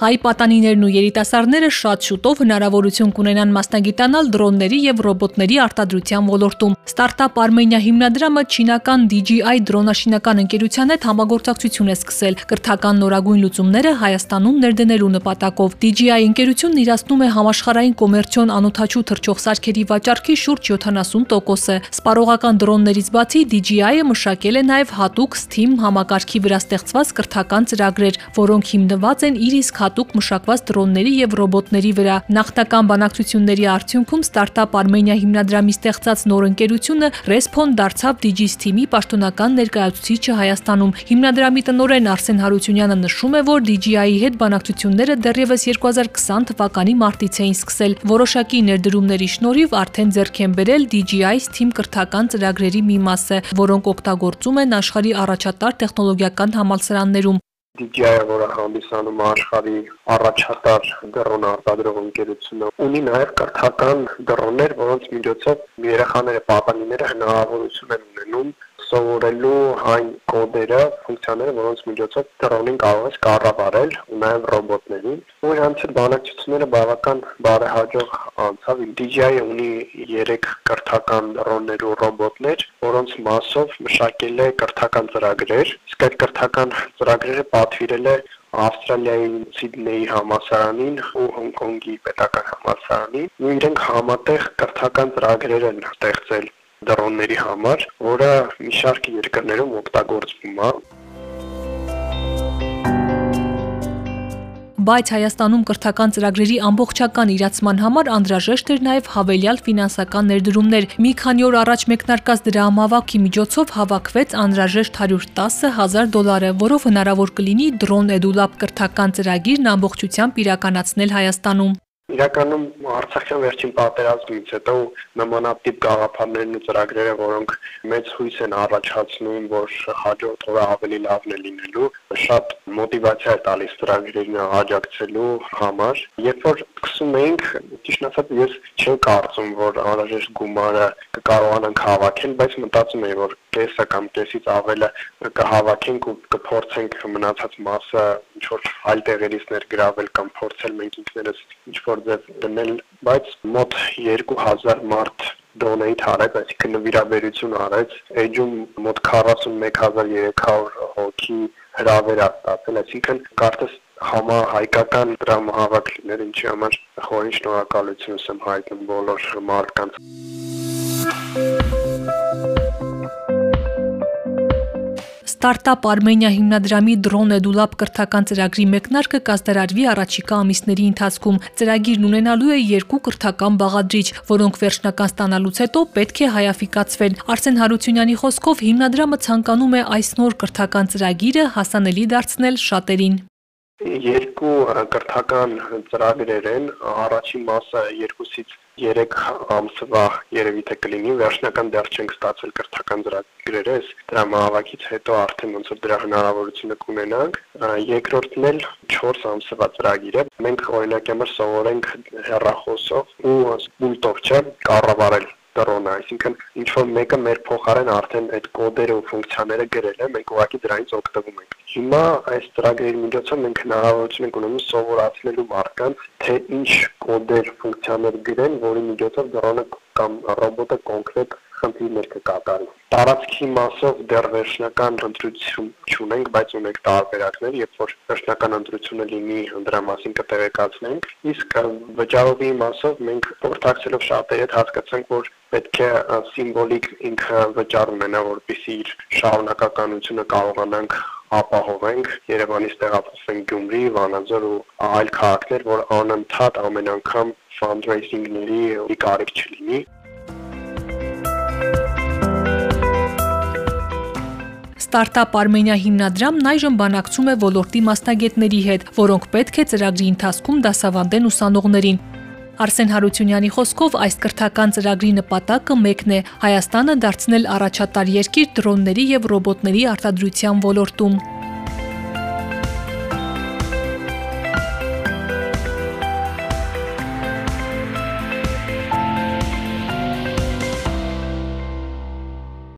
Հայ պատանիներն ու երիտասարդները շատ շուտով հնարավորություն կունենան մասնագիտանալ դրոնների եւ ռոբոտների արտադրության ոլորտում։ Ստարտափ Armenia հիմնադրամը չինական DJI դրոնաշինական ընկերության հետ համագործակցություն է սկսել կրթական նորագույն լուծումները Հայաստանում ներդնելու նպատակով։ DJI ընկերությունն իրացնում է համաշխարհային կոմերցիոն անօթաչու թռչող սարքերի վաճառքի շուրջ 70%-ը։ Սպառողական դրոններից բացի DJI-ը մշակել է նաև հատուկ STEAM համակարգի վրա ստեղծված կրթական ծրագրեր, որոնք հիմնված են իր իսկ հատուկ մշակված դրոնների եւ ռոբոտների վրա։ Նախնական բանակցությունների արդյունքում Startup Armenia հիմնադրամի ստեղծած նոր ընկերությունը Respond դարձավ DigiSteam-ի պաշտոնական ներկայացուցիչը Հայաստանում։ Հիմնադրամի տնօրեն Արսեն Հարությունյանը նշում է, որ DJI-ի հետ բանակցությունները դեռևս 2020 թվականի մարտից էին սկսել։ Որոշակի ներդրումների շնորհիվ արդեն ձեռք են բերել DJI Steam կրթական ծրագրերի մի մասը, որոնք օգտագործում են աշխարհի առաջատար տեխնոլոգիական համալսարաններում։ DJI-ը, որը հանդիսանում աշխարհի առաջատար դրոն արտադրող ընկերությունը, ունի նաև կրթական դրոններ, որոնց միջոցով երեխաները, պատանիները հնարավորություն են ունենում սովորելու այն կոդերը, ֆունկցիաները, որոնց միջոցով դրոնին կարող ես կառավարել ու նաև ռոբոտներին։ Ու իրանց բանակցությունները բավական բարեհաջող անցավ։ DJI-ը ունի 3 կրթական դրոններ ու ռոբոտներ, որոնց մասով մշակել է կրթական ծրագրեր, իսկ այդ կրթական ծրագրերը պատվիրել է Ավստրալիայի Սիդնեի համալսարանին ու Հոնկոնգի պետական համալսարանին ու իրենք համատեղ կրթական ծրագրեր են ստեղծել դրոնների համար, որը մի շարք երկրներում օգտագործվում է բայց Հայաստանում կրթական ծրագրերի ամբողջական իրացման համար անհրաժեշտ էր նաև հավելյալ ֆինանսական ներդրումներ։ Մի քանի օր առաջ մեկնարկած դրա համավակի միջոցով հավաքվեց անհրաժեշտ 110 հազար դոլարը, որով հնարավոր կլինի Drone EduLab կրթական ծրագիրն ամբողջությամբ իրականացնել Հայաստանում։ Իրականում Արցախյան վերջին պատերազմից հետո նմանատիպ գաղափարներն ու ծրագրերը, որոնք մեծ հույս են առաջացնում, որ հաջորդ օրը ավելի լավն է լինելու, շատ մոտիվացիա է տալիս ծրագրերին աջակցելու համար։ Երբ որ սկսում էինք, ճիշտ ասած, ես չեմ կարծում, որ անհրաժեշտ գումարը կկարողանանք հավաքել, բայց մտածում եմ, որ կեսը կամ կեսից ավելը կհավաքենք ու կփորձենք մնացած մասը ինչ որ այլ տեղերից ներգրավել կամ փորձել մենք ինքներս ինչ որ ձև դնել, բայց մոտ 2000 մարդ donate արեց, այսինքն նվիրաբերություն արեց, էջում մոտ 41300 հոգի հրավեր ստացել, այսինքն կարծես համա հայկական դրամահավաք լիներ, ինչի համար խորին շնորհակալություն եմ հայտնում բոլոր մարդկանց։ Ստարտափ Armenia հիմնադրամի Drone EduLab կրթական ծրագրի մեկնարկը կազմարարվի առաջիկա ամիսների ընթացքում։ Ծրագիրն ունենալու է երկու կրթական բաղադրիչ, որոնք վերջնական ստանալուց հետո պետք է հայաֆիկացվեն։ Արսեն Հարությունյանի խոսքով հիմնադրամը ցանկանում է այս նոր կրթական ծրագիրը հասանելի դարձնել շատերին երկու կրթական ծրագրեր են առաջին մասը 2-ից 3 ամսվա երևի թե կլինի վերջնական դեռ չենք ստացել կրթական ծրագրերը այս դրամահավաքից հետո արդեն ոնց որ դրա հնարավորությունը կունենանք երկրորդն էլ 4 ամսվա ծրագիր է մենք օրինակ համար սովորենք հեռախոսով ու պուլտով չէ կառավարել դրոնը, այսինքն ինչ որ մեկը մեր փոխարեն արդեն այդ կոդերը ու ֆունկցիաները գրել է, մենք ուղղակի դրանից օգտվում ենք։ Հիմա այս ծրագրերի միջոցով մենք հնարավորություն ենք ունենում սովորացնելու մարդկանց, թե ինչ կոդեր, ֆունկցիաներ գրեն, որի միջոցով դրոնը կամ ռոբոտը կոնկրետ խնդիրներ կկատարի։ Տարածքի մասով դեռ վերջնական ընտրություն չունենք, բայց ունենք տարբերակներ, երբ որ վերջնական ընտրությունը լինի, դրա մասին կտեղեկացնենք։ Իսկ վճարովի մասով մենք փորձակցելով շատերի հետ հասկացանք, որ պետք է սիմվոլիկ ինքը վճար ունենա, որպեսզի իր շարունակականությունը կարողանանք ապահովենք Երևանից տեղափոխվենք Գյումրի, Վանաձոր ու այլ քաղաքներ, որ անընդհատ ամեն անգամ fundraising-ների կարիք չլինի։ Ստարտափ Armenia հիմնադրամն այժմ բանակցում է ոլորտի մասնագետների հետ, որոնք պետք է ծրագրի ընթացքում դասավանդեն ուսանողներին։ Արսեն Հարությունյանի խոսքով այս կրթական ծրագրի նպատակը մեկն է՝ Հայաստանը դարձնել առաջատար երկիր դրոնների եւ ռոբոտների արտադրության ոլորտում։